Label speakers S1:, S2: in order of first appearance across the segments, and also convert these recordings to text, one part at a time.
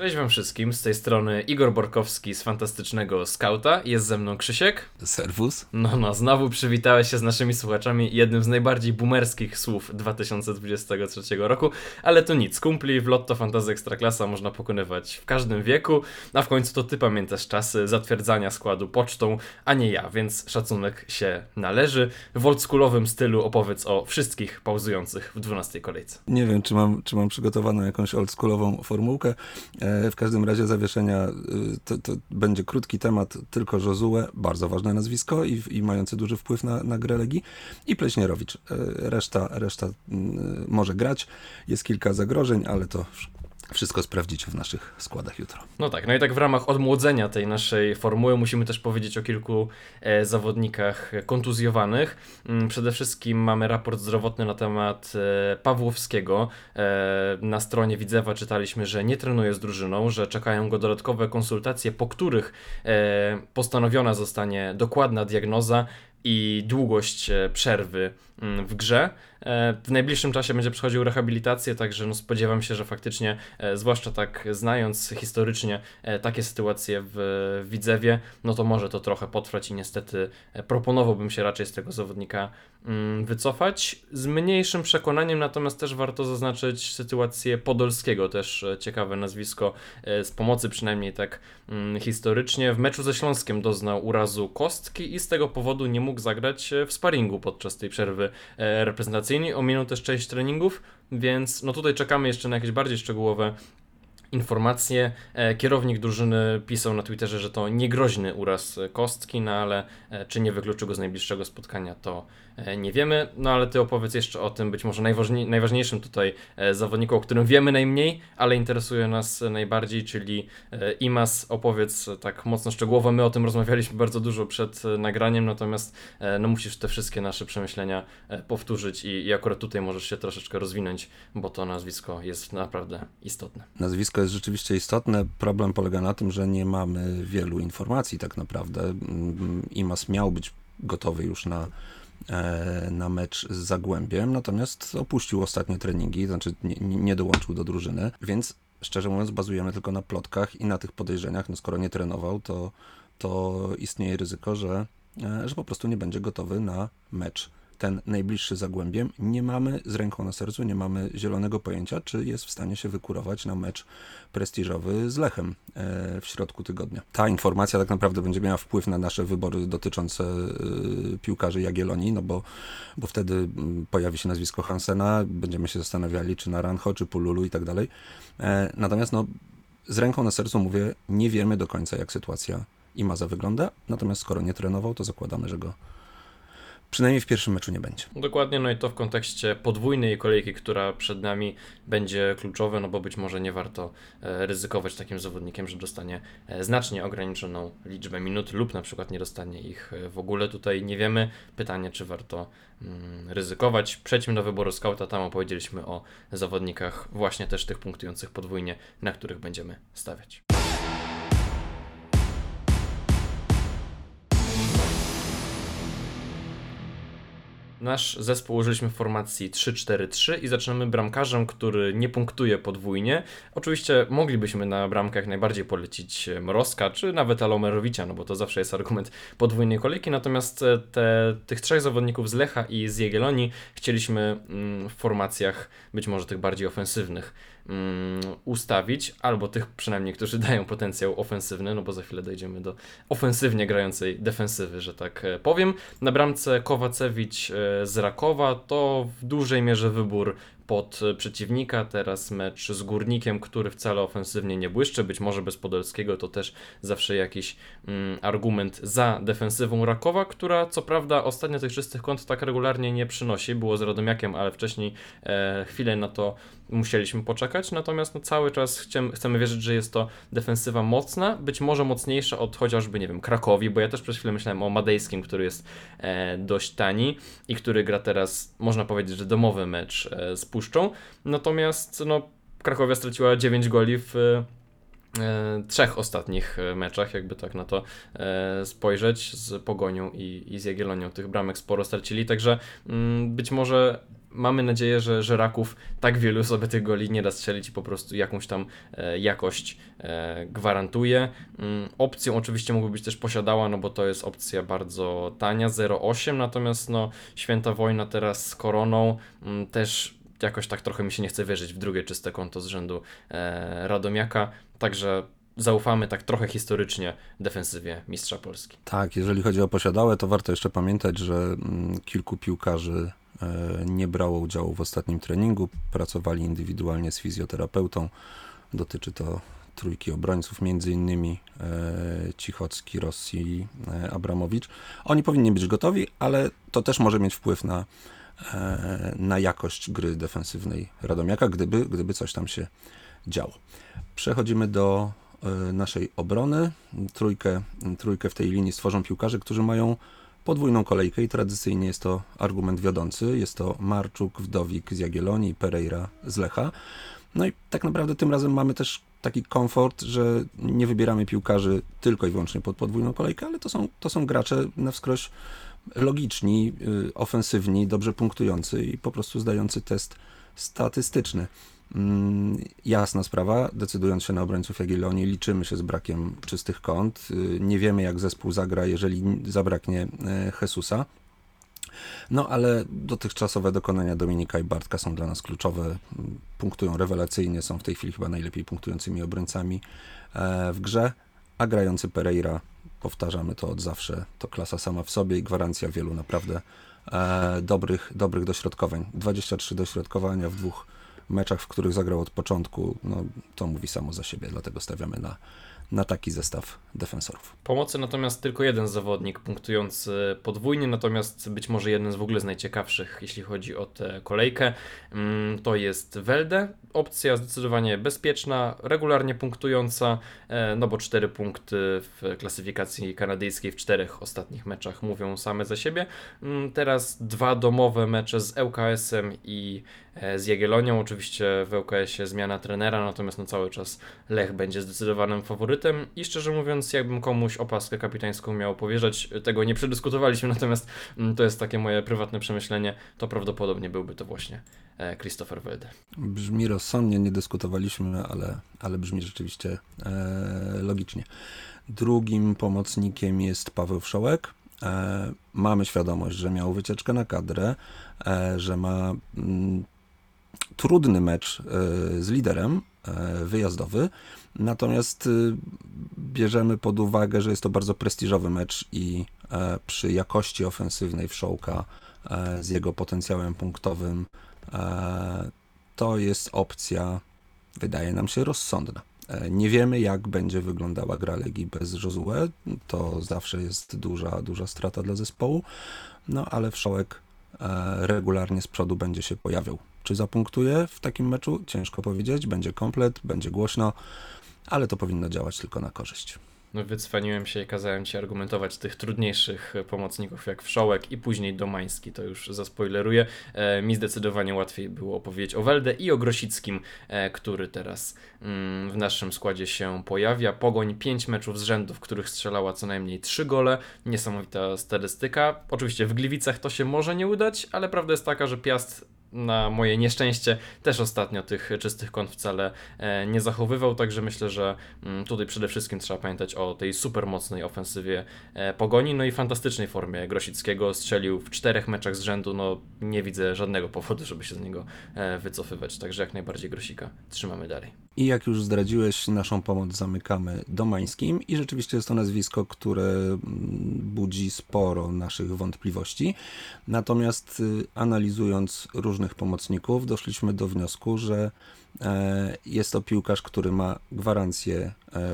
S1: Cześć wam wszystkim, z tej strony Igor Borkowski z Fantastycznego Skauta, jest ze mną Krzysiek.
S2: Serwus.
S1: No, no, znowu przywitałeś się z naszymi słuchaczami jednym z najbardziej boomerskich słów 2023 roku, ale to nic, kumpli w Lotto Fantasy Ekstraklasa można pokonywać w każdym wieku, a w końcu to ty pamiętasz czasy zatwierdzania składu pocztą, a nie ja, więc szacunek się należy. W oldschoolowym stylu opowiedz o wszystkich pauzujących w 12 kolejce.
S2: Nie wiem, czy mam, czy mam przygotowaną jakąś oldschoolową formułkę. E, w każdym razie zawieszenia y, to, to będzie krótki temat, tylko Josue, bardzo ważne nazwisko i, i mający duży wpływ na, na grę Legii. I Pleśnierowicz. E, reszta, reszta mm, może grać, jest kilka zagrożeń, ale to wszystko sprawdzicie w naszych składach jutro.
S1: No tak, no i tak w ramach odmłodzenia tej naszej formuły musimy też powiedzieć o kilku e, zawodnikach kontuzjowanych. Mm, przede wszystkim mamy raport zdrowotny na temat e, Pawłowskiego. E, na stronie Widzewa czytaliśmy, że nie trenuje z drużyną, że czekają go dodatkowe konsultacje, po których postanowiona zostanie dokładna diagnoza i długość przerwy w grze. E, W najbliższym czasie będzie przechodził rehabilitację, także no spodziewam się, że faktycznie, e, zwłaszcza tak znając historycznie e, takie sytuacje w Widzewie, no to może to trochę potrwać i niestety proponowałbym się raczej z tego zawodnika mm, wycofać. Z mniejszym przekonaniem natomiast też warto zaznaczyć sytuację Podolskiego, też ciekawe nazwisko z pomocy przynajmniej tak mm, historycznie. W meczu ze Śląskiem doznał urazu kostki i z tego powodu nie mógł zagrać w sparingu podczas tej przerwy e, reprezentacyjnej. Ominął też część treningów, więc no tutaj czekamy jeszcze na jakieś bardziej szczegółowe informacje. E, Kierownik drużyny pisał na Twitterze, że to niegroźny uraz kostki, no ale e, czy nie wykluczył go z najbliższego spotkania, to e, nie wiemy. No ale ty opowiedz jeszcze o tym być może najważniej, najważniejszym tutaj zawodniku, o którym wiemy najmniej, ale interesuje nas najbardziej, czyli Imas. Opowiedz tak mocno szczegółowo. My o tym rozmawialiśmy bardzo dużo przed nagraniem, natomiast no musisz te wszystkie nasze przemyślenia powtórzyć i, i akurat tutaj możesz się troszeczkę rozwinąć, bo to nazwisko jest naprawdę istotne.
S2: Nazwisko jest rzeczywiście istotne. Problem polega na tym, że nie mamy wielu informacji tak naprawdę. Mm, Imas miał być gotowy już na, e, na mecz z Zagłębiem, natomiast opuścił ostatnie treningi, znaczy nie, nie dołączył do drużyny, więc szczerze mówiąc bazujemy tylko na plotkach i na tych podejrzeniach. No skoro nie trenował, to, to istnieje ryzyko, że, e, że po prostu nie będzie gotowy na mecz ten najbliższy Zagłębiem. Nie mamy z ręką na sercu, nie mamy zielonego pojęcia, czy jest w stanie się wykurować na mecz prestiżowy z Lechem e, w środku tygodnia. Ta informacja tak naprawdę będzie miała wpływ na nasze wybory dotyczące e, piłkarzy Jagiellonii, no bo, bo wtedy mm, pojawi się nazwisko Hansena, będziemy się zastanawiali, czy na Rancho, czy Pululu i tak dalej. E, Natomiast no, z ręką na sercu mówię, nie wiemy do końca, jak sytuacja Imaza wygląda, natomiast skoro nie trenował, to zakładamy, że go przynajmniej w pierwszym meczu nie będzie.
S1: Dokładnie, no i to w kontekście podwójnej kolejki, która przed nami będzie kluczowe, no bo być może nie warto e, ryzykować takim zawodnikiem, że dostanie e, znacznie ograniczoną liczbę minut lub na przykład nie dostanie ich e, w ogóle. Tutaj nie wiemy. Pytanie, czy warto mm, ryzykować. Przejdźmy do wyboru skauta. Tam opowiedzieliśmy o zawodnikach właśnie też tych punktujących podwójnie, na których będziemy stawiać. Nasz zespół użyliśmy w formacji 3-4-3 i zaczynamy bramkarzem, który nie punktuje podwójnie. Oczywiście moglibyśmy na bramkach najbardziej polecić Mrozka, czy nawet Alomerowicza, no bo to zawsze jest argument podwójnej kolejki, natomiast e, te, tych trzech zawodników z Lecha i z Jagiellonii chcieliśmy mm, w formacjach być może tych bardziej ofensywnych ustawić, albo tych przynajmniej, którzy dają potencjał ofensywny, no bo za chwilę dojdziemy do ofensywnie grającej defensywy, że tak e, powiem. Na bramce Kowacewicz e, z Rakowa to w dużej mierze wybór pod e, przeciwnika. Teraz mecz z Górnikiem, który wcale ofensywnie nie błyszczy. Być może bez Podolskiego to też zawsze jakiś mm, argument za defensywą Rakowa, która co prawda ostatnio tych czystych kąt tak regularnie nie przynosi. Było z Radomiakiem, ale wcześniej e, chwilę na to musieliśmy poczekać. Natomiast no, cały czas chcemy, chcemy wierzyć, że jest to defensywa mocna, być może mocniejsza od chociażby, nie wiem, Krakowi, bo ja też przez chwilę myślałem o Madejskim, który jest e, dość tani i który gra teraz, można powiedzieć, że domowy mecz e, z Puszczą. Natomiast no, Krakowia straciła 9 goli w e, trzech ostatnich e, meczach, jakby tak na to e, spojrzeć, z Pogonią i, i z Jagiellonią tych bramek sporo stracili, także mm, być może mamy nadzieję, że, że Raków tak wielu sobie tych goli nie da strzelić i po prostu jakąś tam e, jakość e, gwarantuje. Mm, opcją oczywiście mógłby być też posiadała, no bo to jest opcja bardzo tania, 0,8, natomiast no święta wojna teraz z koroną mm, też jakoś tak trochę mi się nie chce wierzyć w drugie czyste konto z rzędu e, Radomiaka, także zaufamy tak trochę historycznie defensywie mistrza Polski.
S2: Tak, jeżeli chodzi o posiadałe, to warto jeszcze pamiętać, że mm, kilku piłkarzy nie brało udziału w ostatnim treningu, pracowali indywidualnie z fizjoterapeutą. Dotyczy to trójki obrońców, między innymi e, Cichocki, Rossi, e, Abramowicz. Oni powinni być gotowi, ale to też może mieć wpływ na, na jakość gry defensywnej Radomiaka, gdyby, gdyby coś tam się działo. Przechodzimy do E, naszej obrony. Trójkę, trójkę w tej linii stworzą piłkarze, którzy mają podwójną kolejkę i tradycyjnie jest to argument wiodący. Jest to Marczuk, Wdowik z Jagiellonii Pereira z Lecha. No i tak naprawdę tym razem mamy też taki komfort, że nie wybieramy piłkarzy tylko i wyłącznie pod podwójną kolejkę, ale to są, to są gracze na wskroś logiczni, y, ofensywni, dobrze punktujący i po prostu zdający test statystyczny. Mm, jasna sprawa, decydując się na obrońców Jagiellonii, liczymy się z brakiem czystych kąt. Y, nie wiemy, jak zespół zagra, jeżeli zabraknie e, Jesusa. No ale dotychczasowe dokonania Dominika i Bartka są dla nas kluczowe. Punktują rewelacyjnie, są w tej chwili chyba najlepiej punktującymi obrońcami e, w grze, a grający Pereira, powtarzamy to od zawsze, to klasa sama w sobie i gwarancja wielu naprawdę e, dobrych, dobrych dośrodkowań. 23 dośrodkowania w dwóch meczach, w których zagrał od początku, no, to mówi samo za siebie, dlatego stawiamy na, na taki zestaw defensorów.
S1: Pomocy natomiast tylko jeden zawodnik punktujący podwójnie, natomiast być może jeden z w ogóle z najciekawszych, jeśli chodzi o tę kolejkę, mm, to jest Welde. Opcja zdecydowanie bezpieczna, regularnie punktująca, e, no bo cztery punkty w klasyfikacji kanadyjskiej w czterech ostatnich meczach mówią same za siebie. Mm, teraz dwa domowe mecze z ŁKS-em i e, z Jagiellonią. Oczywiście w ŁKS-ie zmiana trenera, natomiast na cały czas Lech będzie zdecydowanym faworytem i szczerze mówiąc, jakbym komuś opaskę kapitańską miał powierzać, tego nie przedyskutowaliśmy, natomiast mm, to jest takie moje prywatne przemyślenie, to prawdopodobnie byłby to właśnie e, Christopher Welde.
S2: Brzmi rozsądnie, nie dyskutowaliśmy, ale, ale brzmi rzeczywiście e, logicznie. Drugim pomocnikiem jest Paweł Wszołek. E, mamy świadomość, że miał wycieczkę na kadrę, e, że ma mm, trudny mecz e, z liderem wyjazdowy, natomiast y, bierzemy pod uwagę, że jest to bardzo prestiżowy mecz i e, przy jakości ofensywnej Wszołka z jego potencjałem punktowym to jest opcja, wydaje nam się, rozsądna. Nie wiemy, jak będzie wyglądała gra Legii bez Josue. To zawsze jest duża, duża strata dla zespołu. No ale Wszołek regularnie z przodu będzie się pojawiał. Czy zapunktuje w takim meczu? Ciężko powiedzieć. Będzie komplet, będzie głośno, ale to powinno działać tylko na korzyść.
S1: No wycwaniłem się i kazałem Ci argumentować tych trudniejszych pomocników jak Wszołek i później Domański, to już zaspoileruję. E, mi zdecydowanie łatwiej było opowiedzieć o Welde i o Grosickim, e, który teraz mm, w naszym składzie się pojawia. Pogoń 5 meczów z rzędu, w których strzelała co najmniej 3 gole. Niesamowita statystyka. Oczywiście w Gliwicach to się może nie udać, ale prawda jest taka, że Piast na moje nieszczęście też ostatnio tych czystych kąt wcale e, nie zachowywał, także myślę, że mm, tutaj przede wszystkim trzeba pamiętać o tej super mocnej ofensywie e, Pogoni, no i fantastycznej formie Grosickiego, strzelił w czterech meczach z rzędu, no nie widzę żadnego powodu, żeby się z niego e, wycofywać, także jak najbardziej Grosika trzymamy dalej.
S2: I jak już zdradziłeś, naszą pomoc zamykamy Domańskim i rzeczywiście jest to nazwisko, które mm, budzi sporo naszych wątpliwości, natomiast y, analizując różnych pomocników, doszliśmy do wniosku, że e, jest to piłkarz, który ma gwarancję e,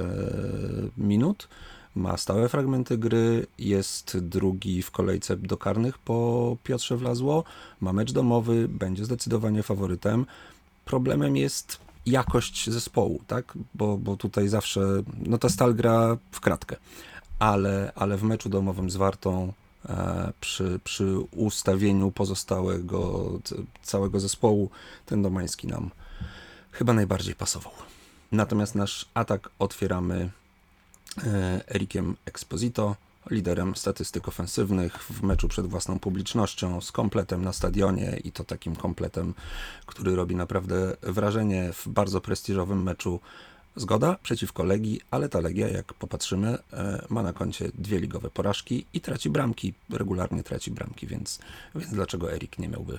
S2: minut, ma stałe fragmenty gry, jest drugi w kolejce do karnych po Piotrze Wlazło, ma mecz domowy, będzie zdecydowanie faworytem. Problemem jest jakość zespołu, tak? Bo, bo tutaj zawsze, no ta stal gra w kratkę, ale, ale w meczu domowym z Wartą E, przy, przy ustawieniu pozostałego całego zespołu ten Domański nam chyba najbardziej pasował. Natomiast nasz atak otwieramy e, Erikiem Exposito, liderem statystyk ofensywnych w meczu przed własną publicznością, z kompletem na stadionie i to takim kompletem, który robi naprawdę wrażenie w bardzo prestiżowym meczu. Zgoda przeciwko Legii, ale ta Legia, jak popatrzymy, e, ma na koncie dwie ligowe porażki i traci bramki, regularnie traci bramki, więc, więc dlaczego Erik nie miałby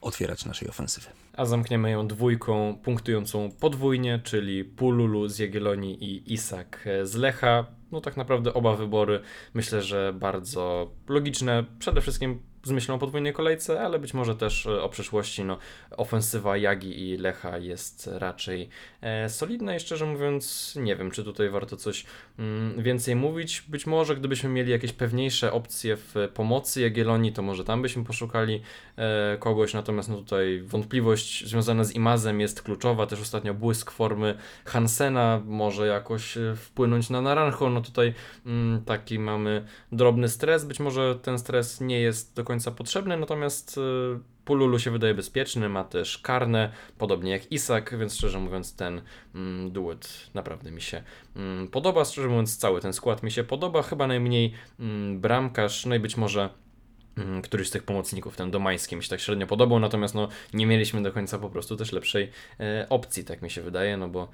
S2: otwierać naszej ofensywy?
S1: A zamkniemy ją dwójką punktującą podwójnie, czyli Pululu z Jagiellonii i Isak z Lecha. No tak naprawdę oba wybory myślę, że bardzo logiczne. Przede wszystkim z myślą o podwójnej kolejce, ale być może też e, o przyszłości. No, ofensywa Jagi i Lecha jest raczej e, solidna. I szczerze mówiąc nie wiem, czy tutaj warto coś mm, więcej mówić. Być może gdybyśmy mieli jakieś pewniejsze opcje w pomocy Jagiellonii, to może tam byśmy poszukali e, kogoś, natomiast no tutaj wątpliwość związana z Imazem jest kluczowa, też ostatnio błysk formy Hansena może jakoś wpłynąć na Naranjo, no tutaj mm, taki mamy drobny stres, być może ten stres nie jest do końca potrzebny, natomiast y, Pululu się wydaje bezpieczny, ma też karne, podobnie jak Isak, więc szczerze mówiąc ten mm, duet naprawdę mi się mm, podoba. Szczerze mówiąc cały ten skład mi się podoba, chyba najmniej mm, bramkarz, no i być może któryś z tych pomocników, ten Domański mi się tak średnio podobał, natomiast no, nie mieliśmy do końca po prostu też lepszej e, opcji, tak mi się wydaje, no bo,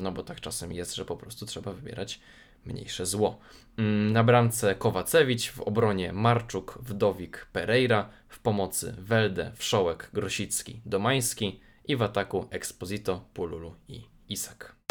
S1: no bo tak czasem jest, że po prostu trzeba wybierać mniejsze zło. Mm, na bramce Kowacewicz, w obronie Marczuk, Wdowik, Pereira, w pomocy Welde, Wszołek, Grosicki, Domański i w ataku Exposito, Pululu i Isak.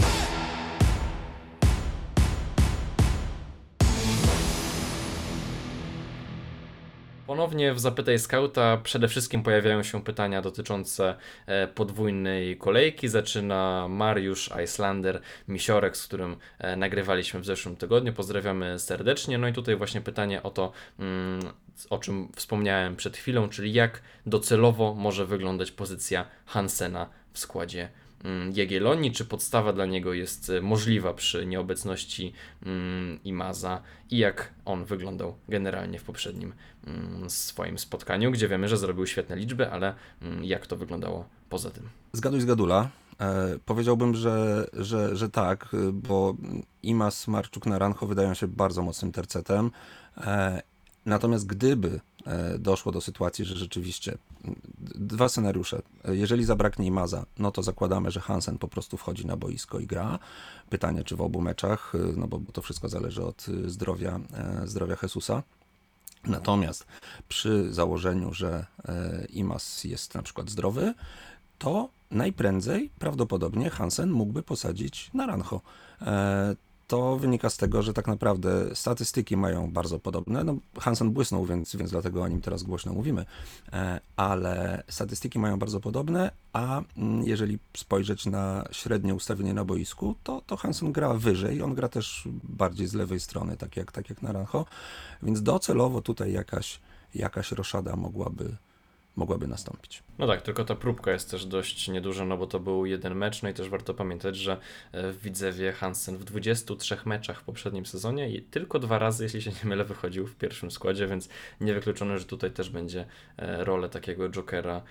S1: Ponownie w Zapytaj Skauta przede wszystkim pojawiają się pytania dotyczące e, podwójnej kolejki. Zaczyna Mariusz Islander Misiorek, z którym e, nagrywaliśmy w zeszłym tygodniu. Pozdrawiamy serdecznie. No i tutaj właśnie pytanie o to, mm, o czym wspomniałem przed chwilą, czyli jak docelowo może wyglądać pozycja Hansena w składzie Jagiellonii, czy podstawa dla niego jest e, możliwa przy nieobecności mm, Imaza i jak on wyglądał generalnie w poprzednim mm, swoim spotkaniu, gdzie wiemy, że zrobił świetne liczby, ale jak to wyglądało poza tym?
S2: Zgaduj z Gadula. E, powiedziałbym, że, że, że tak, bo Imas, Marczuk, Naranjo wydają się bardzo mocnym tercetem. E, natomiast gdyby E, doszło do sytuacji, że rzeczywiście dwa scenariusze. Jeżeli zabraknie Imaza, no to zakładamy, że Hansen po prostu wchodzi na boisko i gra. Pytanie, czy w obu meczach, e, no bo to wszystko zależy od e, zdrowia, zdrowia Jesusa. Natomiast przy założeniu, że Imaz jest na przykład zdrowy, to najprędzej prawdopodobnie Hansen mógłby posadzić na Rancho to wynika z tego, że tak naprawdę statystyki mają bardzo podobne. No, Hansen błysnął, więc, więc dlatego o nim teraz głośno mówimy, e, ale statystyki mają bardzo podobne, a mm, jeżeli spojrzeć na średnie ustawienie na boisku, to, to Hansen gra wyżej, on gra też bardziej z lewej strony, tak jak, tak jak Naranjo, więc docelowo tutaj jakaś, jakaś roszada mogłaby, mogłaby nastąpić.
S1: No tak, tylko ta próbka jest też dość nieduża, no bo to był jeden mecz, no i też warto pamiętać, że e, w Widzewie Hansen w 23 meczach w poprzednim sezonie i tylko dwa razy, jeśli się nie mylę, wychodził w pierwszym składzie, więc niewykluczone, że tutaj też będzie e, rolę takiego jokera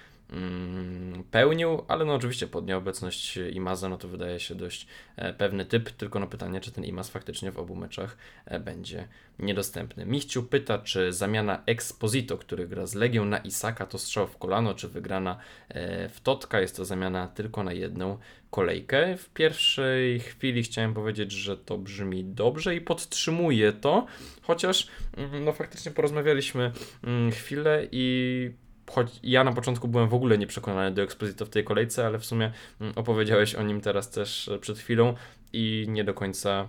S1: pełnił, ale no oczywiście pod nieobecność Imaza, no to wydaje się dość e, pewny typ, tylko na pytanie, czy ten Imaz faktycznie w obu meczach e, będzie niedostępny. Michciu pyta, czy zamiana Exposito, który gra z Legią na Isaka, to strzał w kolano, czy wygrana e, w Totka, jest to zamiana tylko na jedną kolejkę. W pierwszej chwili chciałem powiedzieć, że to brzmi dobrze i podtrzymuję to, chociaż mm, no faktycznie porozmawialiśmy mm, chwilę i choć ja na początku byłem w ogóle nieprzekonany do Exposito w tej kolejce, ale w sumie mm, opowiedziałeś o nim teraz też e, przed chwilą i nie do końca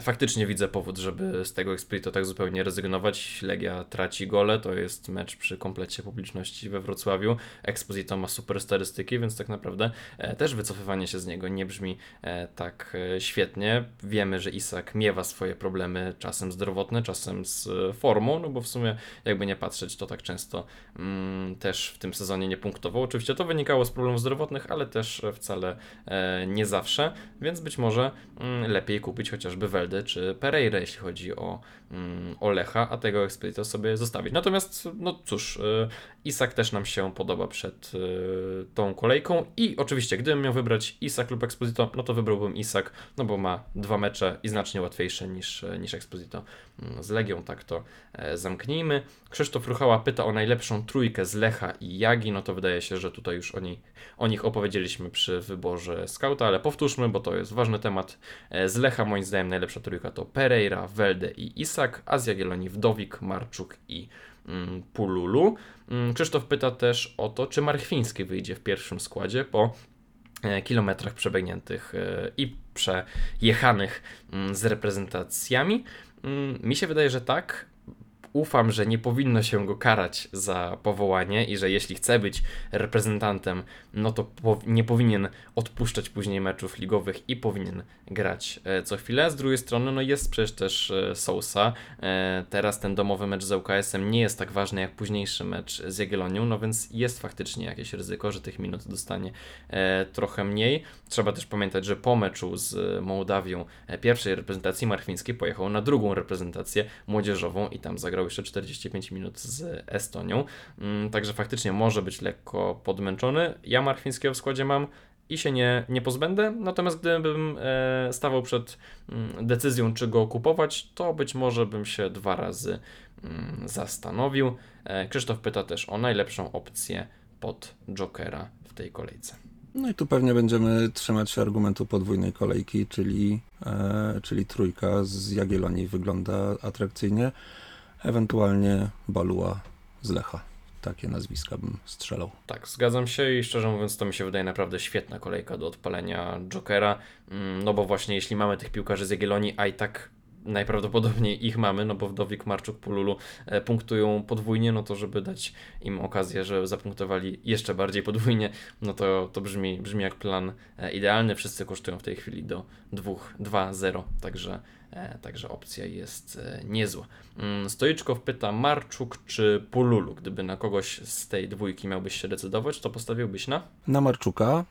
S1: faktycznie widzę powód, żeby z tego Explito tak zupełnie rezygnować. Legia traci gole, to jest mecz przy komplecie publiczności we Wrocławiu. Exposito ma super statystyki, więc tak naprawdę e, też wycofywanie się z niego nie brzmi e, tak świetnie. Wiemy, że Isak miewa swoje problemy, czasem zdrowotne, czasem z formą, no bo w sumie jakby nie patrzeć, to tak często mm, też w tym sezonie nie punktował. Oczywiście to wynikało z problemów zdrowotnych, ale też wcale nie zawsze, więc być może mm, lepiej kupić chociaż chociażby Welde czy Pereira, jeśli chodzi o, mm, o Lecha, a tego Expedito sobie zostawić. Natomiast, no cóż, y, Isak też nam się podoba przed y, tą kolejką i oczywiście, gdybym miał wybrać Isak lub Exposito, no to wybrałbym Isak, no bo ma dwa mecze i znacznie łatwiejsze niż, niż Exposito mm, z Legią, tak to e, zamknijmy. Krzysztof Ruchała pyta o najlepszą trójkę z Lecha i Jagi, no to wydaje się, że tutaj już o, nich, o nich opowiedzieliśmy przy wyborze skauta, ale powtórzmy, bo to jest ważny temat. E, Z Lecha moim zdaniem najlepsza trójka to Pereira, Welde i Isak, a z Jagiellonii Wdowik, Marczuk i mm, Pululu. Mm, Krzysztof pyta też o to, czy Marchwiński wyjdzie w pierwszym składzie po e, kilometrach przebiegniętych e, i przejechanych mm, z reprezentacjami. Mm, Mi się wydaje, że tak. Ufam, że nie powinno się go karać za powołanie i że jeśli chce być reprezentantem, no to nie powinien odpuszczać później meczów ligowych i powinien grać e, co chwilę. Z drugiej strony, no jest przecież też e, Sousa. E, teraz ten domowy mecz z ŁKS-em nie jest tak ważny jak późniejszy mecz z Jagiellonią, no więc jest faktycznie jakieś ryzyko, że tych minut dostanie trochę mniej. Trzeba też pamiętać, że po meczu z Mołdawią pierwszej reprezentacji Marchwiński pojechał na drugą reprezentację młodzieżową i tam zagrał jeszcze 45 minut z Estonią. Mm, Także faktycznie może być lekko podmęczony. Ja Marchwińskiego w składzie mam i się nie, nie pozbędę. Natomiast gdybym e, stawał przed mm, decyzją, czy go kupować, to być może bym się dwa razy mm, zastanowił. E, Krzysztof pyta też o najlepszą opcję pod Jokera w tej kolejce.
S2: No i tu pewnie będziemy trzymać się argumentu podwójnej kolejki, czyli, e, czyli trójka z Jagiellonii wygląda atrakcyjnie, ewentualnie Balua z Lecha. Takie nazwiska bym strzelał.
S1: Tak, zgadzam się i szczerze mówiąc to mi się wydaje naprawdę świetna kolejka do odpalenia Jokera, mm, no bo właśnie jeśli mamy tych piłkarzy z Jagiellonii, a i tak najprawdopodobniej ich mamy, no bo Wdowik, Marczuk, Pululu e, punktują podwójnie, no to żeby dać im okazję, że zapunktowali jeszcze bardziej podwójnie, no to, to brzmi, brzmi jak plan e, idealny. Wszyscy kosztują w tej chwili do 2-2-0, także, e, także opcja jest niezła. Mm, Stoiczkow pyta Marczuk czy Pululu? Gdyby na kogoś z tej dwójki miałbyś się decydować, to postawiłbyś na?
S2: Na Marczuka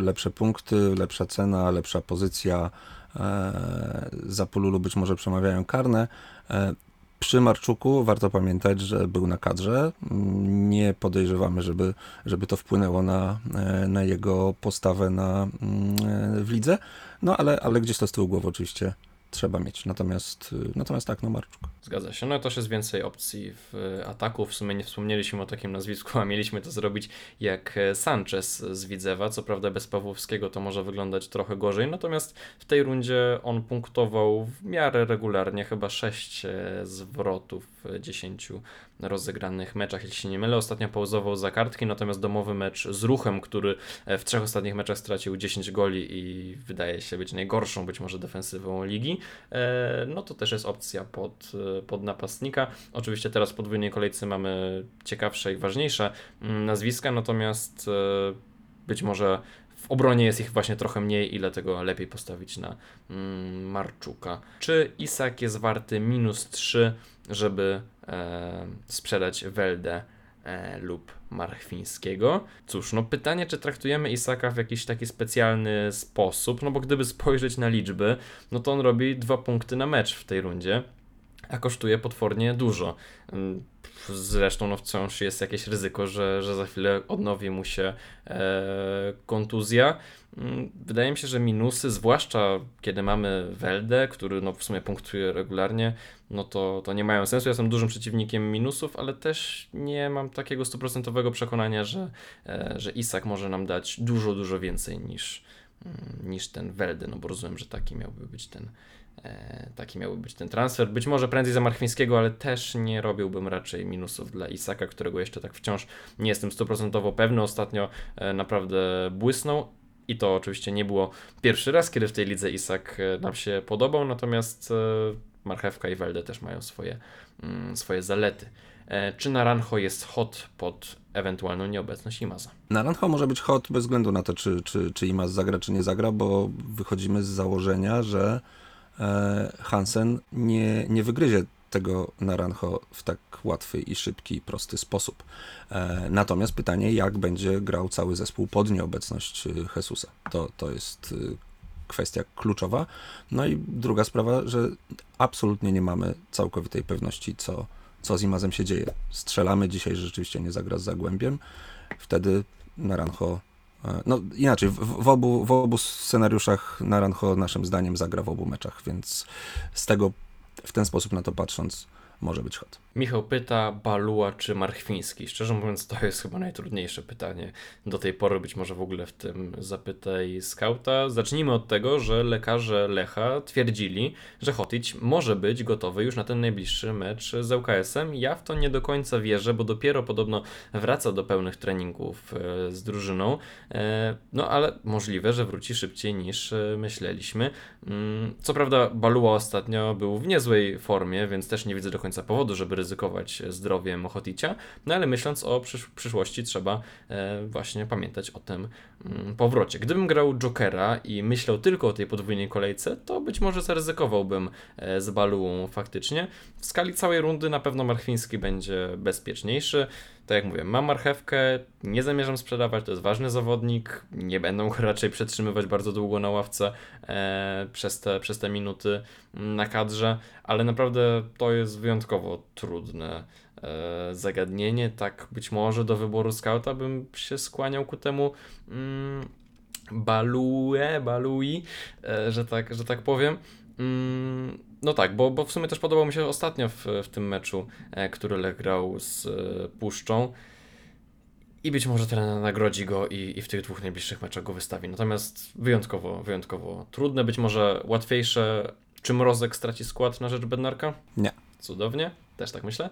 S2: lepsze punkty, lepsza cena, lepsza pozycja. E, za Pululu być może przemawiają karne. E, Przy Marczuku warto pamiętać, że był na kadrze. Nie podejrzewamy, żeby, żeby to wpłynęło na, e, na jego postawę na, mm, w lidze. No ale, ale gdzieś to z tyłu głowy oczywiście trzeba mieć. Natomiast, y, natomiast tak, no Marczuk.
S1: Zgadza się. No też jest więcej opcji w ataku. W sumie nie wspomnieliśmy o takim nazwisku, a mieliśmy to zrobić jak e, Sanchez z Widzewa. Co prawda bez Pawłowskiego to może wyglądać trochę gorzej, natomiast w tej rundzie on punktował w miarę regularnie, chyba 6 zwrotów w 10 rozegranych meczach, jeśli się nie mylę. Ostatnio pauzował za kartki, natomiast domowy mecz z Ruchem, który e, w trzech ostatnich meczach stracił 10 goli i wydaje się być najgorszą być może defensywą ligi, e, no to też jest opcja pod, e, pod napastnika. Oczywiście teraz w podwójnej kolejce mamy ciekawsze i ważniejsze mm, nazwiska, natomiast e, być może w obronie jest ich właśnie trochę mniej i dlatego lepiej postawić na mm, Marczuka. Czy Isak jest warty minus 3, żeby e, sprzedać Weldę e, lub Marchwińskiego? Cóż, no pytanie, czy traktujemy Isaka w jakiś taki specjalny sposób, no bo gdyby spojrzeć na liczby, no to on robi dwa punkty na mecz w tej rundzie, a kosztuje potwornie dużo. Mm, Zresztą no wciąż jest jakieś ryzyko, że, że za chwilę odnowi mu się e, kontuzja. Mm, Wydaje mi się, że minusy, zwłaszcza kiedy mamy Weldę, który no w sumie punktuje regularnie, no to, to nie mają sensu. Ja jestem dużym przeciwnikiem minusów, ale też nie mam takiego stuprocentowego przekonania, że, e, że Isak może nam dać dużo, dużo więcej niż, mm, niż ten Welde, no bo rozumiem, że taki miałby być ten, taki miałby być ten transfer. Być może prędzej za Marchwińskiego, ale też nie robiłbym raczej minusów dla Isaka, którego jeszcze tak wciąż nie jestem stuprocentowo pewny. Ostatnio e, naprawdę błysnął. I to oczywiście nie było pierwszy raz, kiedy w tej lidze Isak e, nam się podobał, natomiast e, Marchewka i Welde też mają swoje, mm, swoje zalety. E, Czy Naranjo jest hot pod ewentualną nieobecność Imaza?
S2: Naranjo może być hot bez względu na to, czy, czy, czy Imas zagra, czy nie zagra, bo wychodzimy z założenia, że e, Hansen nie, nie wygryzie tego Naranjo w tak łatwy i szybki prosty sposób. E, natomiast pytanie, jak będzie grał cały zespół pod nieobecność e, Jesusa. To, to jest e, kwestia kluczowa. No i druga sprawa, że absolutnie nie mamy całkowitej pewności, co, co z Imazem się dzieje. Strzelamy dzisiaj, że rzeczywiście nie zagra z Zagłębiem, wtedy Naranjo e, no inaczej, w, w, obu, w obu scenariuszach Naranjo naszym zdaniem zagra w obu meczach, więc z tego, w ten sposób na to patrząc, może być hot.
S1: Michał pyta, Balua czy Marchwiński? Szczerze mówiąc, to jest chyba najtrudniejsze pytanie do tej pory, być może w ogóle w tym zapytaj skauta. Zacznijmy od tego, że lekarze Lecha twierdzili, że Hotić może być gotowy już na ten najbliższy mecz z ŁKS-em. Ja w to nie do końca wierzę, bo dopiero podobno wraca do pełnych treningów e, z drużyną. E, no ale możliwe, że wróci szybciej niż e, myśleliśmy. Mm, co prawda, Balua ostatnio był w niezłej formie, więc też nie widzę do końca powodu, żeby ryzykować zdrowiem Hoticia, no ale myśląc o przysz przyszłości trzeba e, właśnie pamiętać o tym mm, powrocie. Gdybym grał Jokera i myślał tylko o tej podwójnej kolejce, to być może zaryzykowałbym e, z Baluą faktycznie. W skali całej rundy na pewno Marchwiński będzie bezpieczniejszy. Tak jak mówię, mam marchewkę, nie zamierzam sprzedawać, to jest ważny zawodnik, nie będą raczej przetrzymywać bardzo długo na ławce e, przez, te, przez te minuty na kadrze, ale naprawdę to jest wyjątkowo trudne e, zagadnienie. Tak być może do wyboru skauta bym się skłaniał ku temu mm, balue, balui, e, że, tak, że tak powiem. Mm, no tak, bo, bo w sumie też podobał mi się ostatnio w, w tym meczu, e, który Lech grał z e, Puszczą. I być może trener nagrodzi go i, i w tych dwóch najbliższych meczach go wystawi. Natomiast wyjątkowo, wyjątkowo trudne, być może łatwiejsze. Czy Mrozek straci skład na rzecz Bednarka?
S2: Nie.
S1: Cudownie, też tak myślę.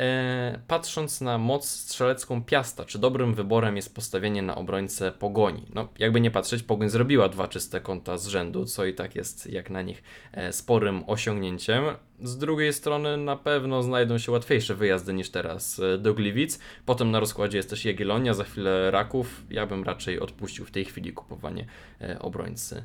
S1: E, patrząc na moc strzelecką Piasta, czy dobrym wyborem jest postawienie na obrońcę Pogoni? No, jakby nie patrzeć, Pogoń zrobiła dwa czyste konta z rzędu, co i tak jest jak na nich e, sporym osiągnięciem. Z drugiej strony na pewno znajdą się łatwiejsze wyjazdy niż teraz e, do Gliwic. Potem na rozkładzie jest też Jagiellonia, za chwilę Raków. Ja bym raczej odpuścił w tej chwili kupowanie obrońcy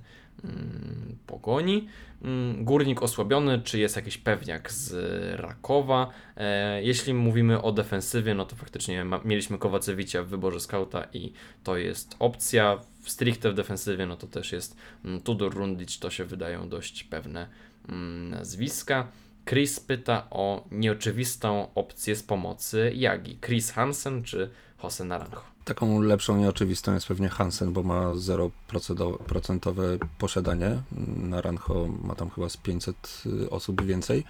S1: Pogoni. Mm, górnik osłabiony, czy jest jakiś pewniak z Rakowa? E, jeśli mówimy o defensywie, no to faktycznie mieliśmy Kowacewicia w wyborze skauta i to jest opcja. Stricte w defensywie, no to też jest mm, Tudor Rundic, to się wydają dość pewne mm, nazwiska. Chris pyta o nieoczywistą opcję z pomocy Jagi. Chris Hansen czy Jose Naranjo?
S2: Taką lepszą nieoczywistą jest pewnie Hansen, bo ma 0% posiadanie. Naranjo ma tam chyba z 500 osób więcej.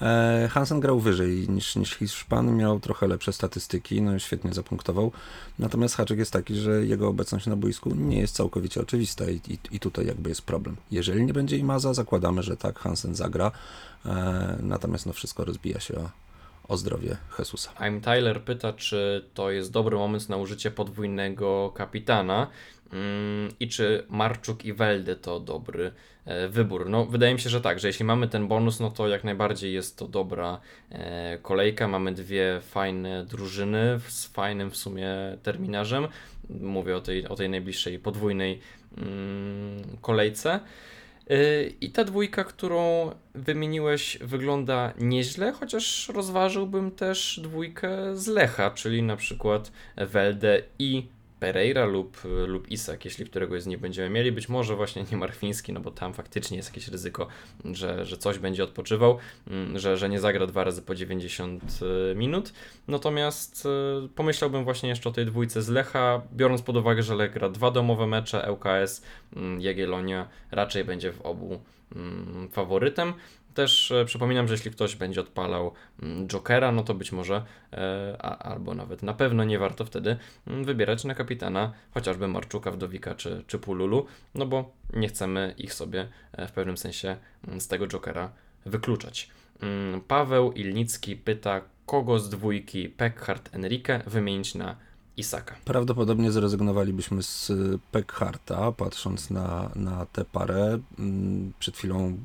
S2: E, Hansen grał wyżej niż, niż Hiszpan, miał trochę lepsze statystyki, no świetnie zapunktował. Natomiast haczyk jest taki, że jego obecność na boisku nie jest całkowicie oczywista i, i, i tutaj jakby jest problem. Jeżeli nie będzie Imaza, zakładamy, że tak, Hansen zagra, e, natomiast no wszystko rozbija się o, o zdrowie Jesusa.
S1: I'm Tyler pyta, czy to jest dobry moment na użycie podwójnego kapitana mm, i czy Marczuk i Welde to dobry e, wybór. No, wydaje mi się, że tak, że jeśli mamy ten bonus, no to jak najbardziej jest to dobra e, kolejka. Mamy dwie fajne drużyny z fajnym w sumie terminarzem. Mówię o tej, o tej najbliższej podwójnej mm, kolejce. I ta dwójka, którą wymieniłeś, wygląda nieźle, chociaż rozważyłbym też dwójkę z Lecha, czyli na przykład Welde i Pereira lub, lub Isak, jeśli któregoś z nich będziemy mieli. Być może właśnie nie Marfiński, no bo tam faktycznie jest jakieś ryzyko, że, że coś będzie odpoczywał, mm, że, że nie zagra dwa razy po 90 e, minut. Natomiast e, pomyślałbym właśnie jeszcze o tej dwójce z Lecha, biorąc pod uwagę, że Lech gra dwa domowe mecze, ŁKS, mm, Jagiellonia raczej będzie w obu mm, faworytem. Też e, przypominam, że jeśli ktoś będzie odpalał mm, Jokera, no to być może, e, a, albo nawet na pewno nie warto wtedy mm, wybierać na kapitana chociażby Marczuka, Wdowika czy, czy Pululu, no bo nie chcemy ich sobie e, w pewnym sensie mm, z tego Jokera wykluczać. Paweł Ilnicki pyta, kogo z dwójki Peckhardt Enrique wymienić na Isaka.
S2: Prawdopodobnie zrezygnowalibyśmy z Peckharta, patrząc na, na tę parę. Przed chwilą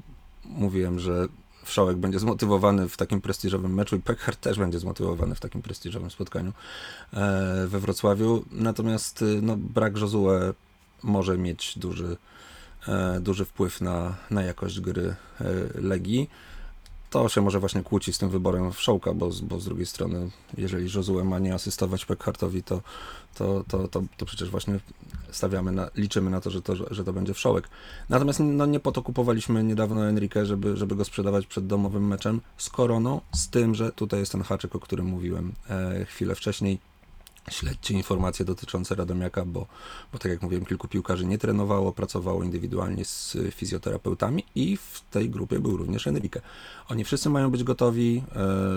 S2: mówiłem, że Wszołek będzie zmotywowany w takim prestiżowym meczu i Peckhardt też będzie zmotywowany w takim prestiżowym spotkaniu e, we Wrocławiu. Natomiast y, no, brak Josue może mieć duży, e, duży wpływ na, na jakość gry e, Legii. To się może właśnie kłóci z tym wyborem Wszołka, bo, bo z drugiej strony, jeżeli Josue ma nie asystować Peckhardtowi, to, to, to, to, to przecież właśnie stawiamy na, liczymy na to, że to, że to będzie wszołek. Natomiast no, nie po to kupowaliśmy niedawno Enrique, żeby, żeby go sprzedawać przed domowym meczem z Koroną, z tym, że tutaj jest ten haczyk, o którym mówiłem e, chwilę wcześniej. Śledźcie informacje dotyczące Radomiaka, bo, bo tak jak mówiłem, kilku piłkarzy nie trenowało, pracowało indywidualnie z fizjoterapeutami i w tej grupie był również Enrique. Oni wszyscy mają być gotowi,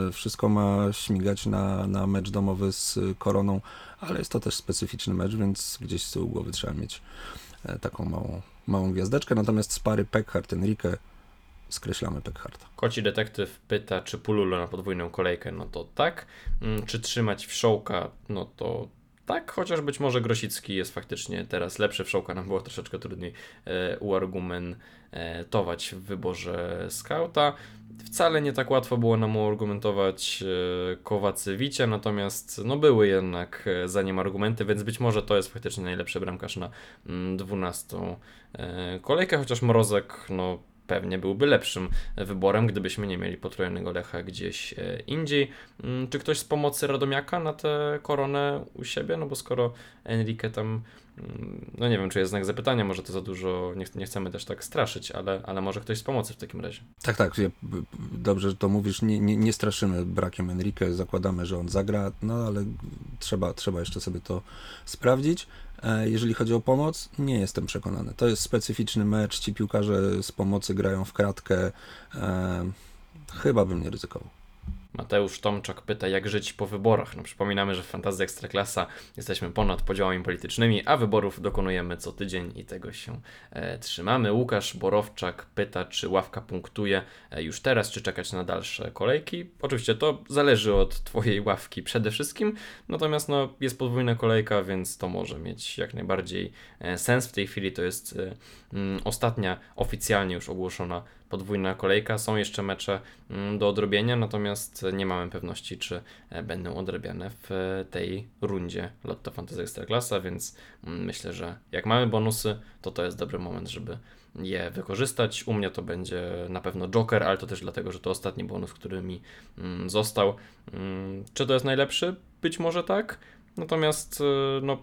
S2: e, wszystko ma śmigać na, na mecz domowy z Koroną, ale jest to też specyficzny mecz, więc gdzieś z tyłu głowy trzeba mieć e, taką małą, małą gwiazdeczkę. Natomiast z pary Peckhardt-Enrique skreślamy Peckharta.
S1: Koci detektyw pyta, czy Pululo na podwójną kolejkę, no to tak. Mm, Czy trzymać wszołka, no to tak, chociaż być może Grosicki jest faktycznie teraz lepszy. Wszołka nam było troszeczkę trudniej e, uargumentować w wyborze skauta. Wcale nie tak łatwo było nam uargumentować e, Kowacywicia, natomiast no były jednak e, za nim argumenty, więc być może to jest faktycznie najlepszy bramkarz na mm, 12 e, kolejkę, chociaż Mrozek, no pewnie byłby lepszym wyborem, gdybyśmy nie mieli potrojonego Lecha gdzieś e, indziej. Mm, Czy ktoś z pomocy Radomiaka na tę koronę u siebie? No bo skoro Enrique tam, mm, no nie wiem, czy jest znak zapytania, może to za dużo, nie, ch- nie chcemy też tak straszyć, ale, ale może ktoś z pomocy w takim razie.
S2: Tak, tak, dobrze, że to mówisz, nie, nie, nie straszymy brakiem Enrique, zakładamy, że on zagra, no ale trzeba, trzeba jeszcze sobie to sprawdzić. E, Jeżeli chodzi o pomoc, nie jestem przekonany. To jest specyficzny mecz, ci piłkarze z pomocy grają w kratkę, e, chyba bym nie ryzykował.
S1: Mateusz Tomczak pyta, jak żyć po wyborach. No, przypominamy, że w Fantazji Ekstraklasa jesteśmy ponad podziałami politycznymi, a wyborów dokonujemy co tydzień i tego się e, trzymamy. Łukasz Borowczak pyta, czy ławka punktuje e, już teraz, czy czekać na dalsze kolejki. Oczywiście to zależy od Twojej ławki przede wszystkim, natomiast no, jest podwójna kolejka, więc to może mieć jak najbardziej e, sens. W tej chwili to jest e, mm, ostatnia oficjalnie już ogłoszona podwójna kolejka. Są jeszcze mecze mm, do odrobienia, natomiast nie mamy pewności, czy e, będą odrabiane w e, tej rundzie Lotto Fantasy Ekstraklasa, więc mm, myślę, że jak mamy bonusy, to to jest dobry moment, żeby je wykorzystać. U mnie to będzie na pewno Joker, ale to też dlatego, że to ostatni bonus, który mi mm, został. Czy to jest najlepszy? Być może tak. Natomiast e, no,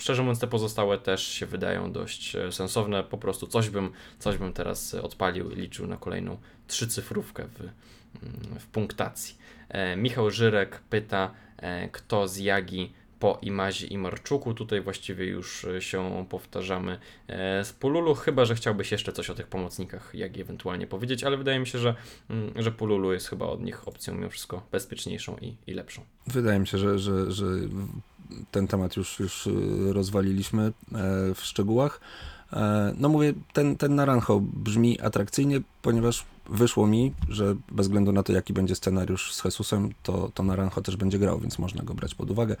S1: szczerze mówiąc, te pozostałe też się wydają dość e, sensowne. Po prostu coś bym, coś bym teraz odpalił i liczył na kolejną trzycyfrówkę w, mm, w punktacji. E, Michał Żyrek pyta, e, kto z Jagi po Imazie i Marczuku. Tutaj właściwie już e, się powtarzamy e, z Pululu, chyba że chciałbyś jeszcze coś o tych pomocnikach Jagi ewentualnie powiedzieć, ale wydaje mi się, że, mm, że Pululu jest chyba od nich opcją mimo wszystko bezpieczniejszą i, i lepszą.
S2: Wydaje mi się, że, że, że ten temat już, już y, rozwaliliśmy e, w szczegółach. E, No mówię, ten, ten Naranjo brzmi atrakcyjnie, ponieważ wyszło mi, że bez względu na to, jaki będzie scenariusz z Jesusem, to, to Naranjo też będzie grał, więc można go brać pod uwagę,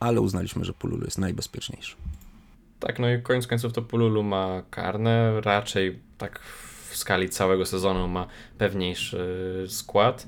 S2: ale uznaliśmy, że Pululu jest najbezpieczniejszy.
S1: Tak, no i koniec końców to Pululu ma karne, raczej tak w skali całego sezonu ma pewniejszy skład,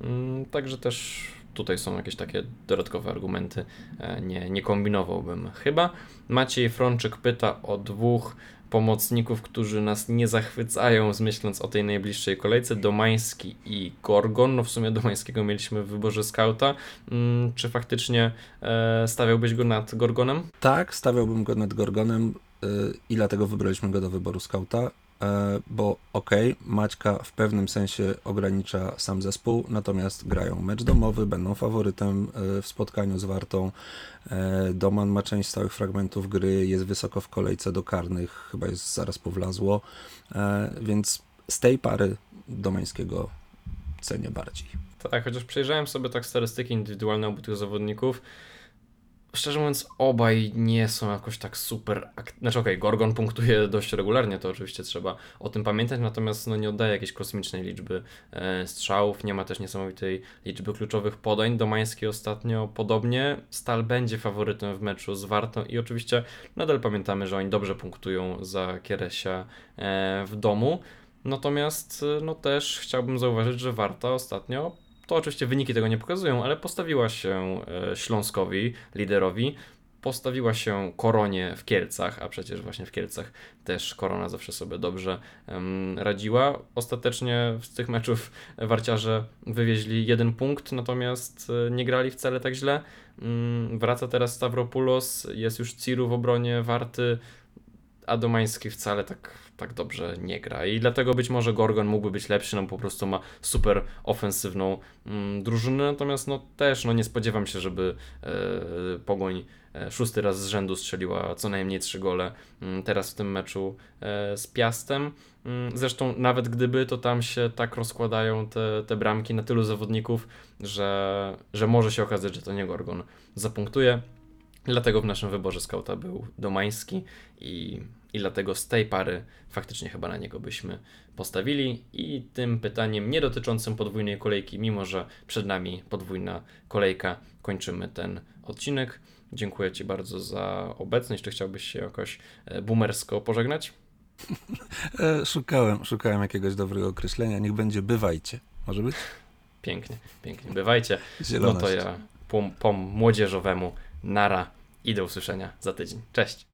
S1: Mm, także też tutaj są jakieś takie dodatkowe argumenty, E, nie, nie kombinowałbym chyba. Maciej Frączyk pyta o dwóch pomocników, którzy nas nie zachwycają, myśląc o tej najbliższej kolejce, Domański i Gorgon. No w sumie Domańskiego mieliśmy w wyborze skauta. Mm, Czy faktycznie e, stawiałbyś go nad Gorgonem?
S2: Tak, stawiałbym go nad Gorgonem y, i dlatego wybraliśmy go do wyboru skauta, e, bo okej, Maćka w pewnym sensie ogranicza sam zespół, natomiast grają mecz domowy, będą faworytem e, w spotkaniu z Wartą. E, Doman ma część stałych fragmentów gry, jest wysoko w kolejce do karnych, chyba jest zaraz po Wlazło, e, więc z tej pary Domańskiego cenię bardziej.
S1: Tak, chociaż przejrzałem sobie tak statystyki indywidualne obu tych zawodników. Szczerze mówiąc, obaj nie są jakoś tak super. Ak- znaczy, okej, Gorgon punktuje dość regularnie, to oczywiście trzeba o tym pamiętać, natomiast no, nie oddaje jakiejś kosmicznej liczby e, strzałów, nie ma też niesamowitej liczby kluczowych podań. Domański ostatnio podobnie. Stal będzie faworytem w meczu z Wartą i oczywiście nadal pamiętamy, że oni dobrze punktują za Kieresia e, w domu. Natomiast e, no też chciałbym zauważyć, że Warta ostatnio to oczywiście wyniki tego nie pokazują, ale postawiła się e, Śląskowi, liderowi. postawiła się koronie w Kielcach, a przecież właśnie w Kielcach też korona zawsze sobie dobrze em, radziła. Ostatecznie z tych meczów warciarze wywieźli jeden punkt, natomiast e, nie grali wcale tak źle. Mm, Wraca teraz Stavropoulos, jest już Ciru w obronie, Warty, a Domański wcale tak, tak dobrze nie gra. I dlatego być może Gorgon mógłby być lepszy, no po prostu ma super ofensywną mm, drużynę, natomiast no też no nie spodziewam się, żeby e, Pogoń e, szósty raz z rzędu strzeliła co najmniej trzy gole mm, teraz w tym meczu e, z Piastem. Mm, Zresztą nawet gdyby, to tam się tak rozkładają te, te bramki na tylu zawodników, że, że może się okazać, że to nie Gorgon zapunktuje. Dlatego w naszym wyborze skauta był Domański i, i dlatego z tej pary faktycznie chyba na niego byśmy postawili. I tym pytaniem nie dotyczącym podwójnej kolejki, mimo że przed nami podwójna kolejka, kończymy ten odcinek. Dziękuję Ci bardzo za obecność. Czy chciałbyś się jakoś e, boomersko pożegnać?
S2: E, szukałem, szukałem jakiegoś dobrego określenia. Niech będzie bywajcie. Może być?
S1: Pięknie, pięknie. Bywajcie. No
S2: Zieloność.
S1: to ja po, po młodzieżowemu nara i do usłyszenia za tydzień. Cześć.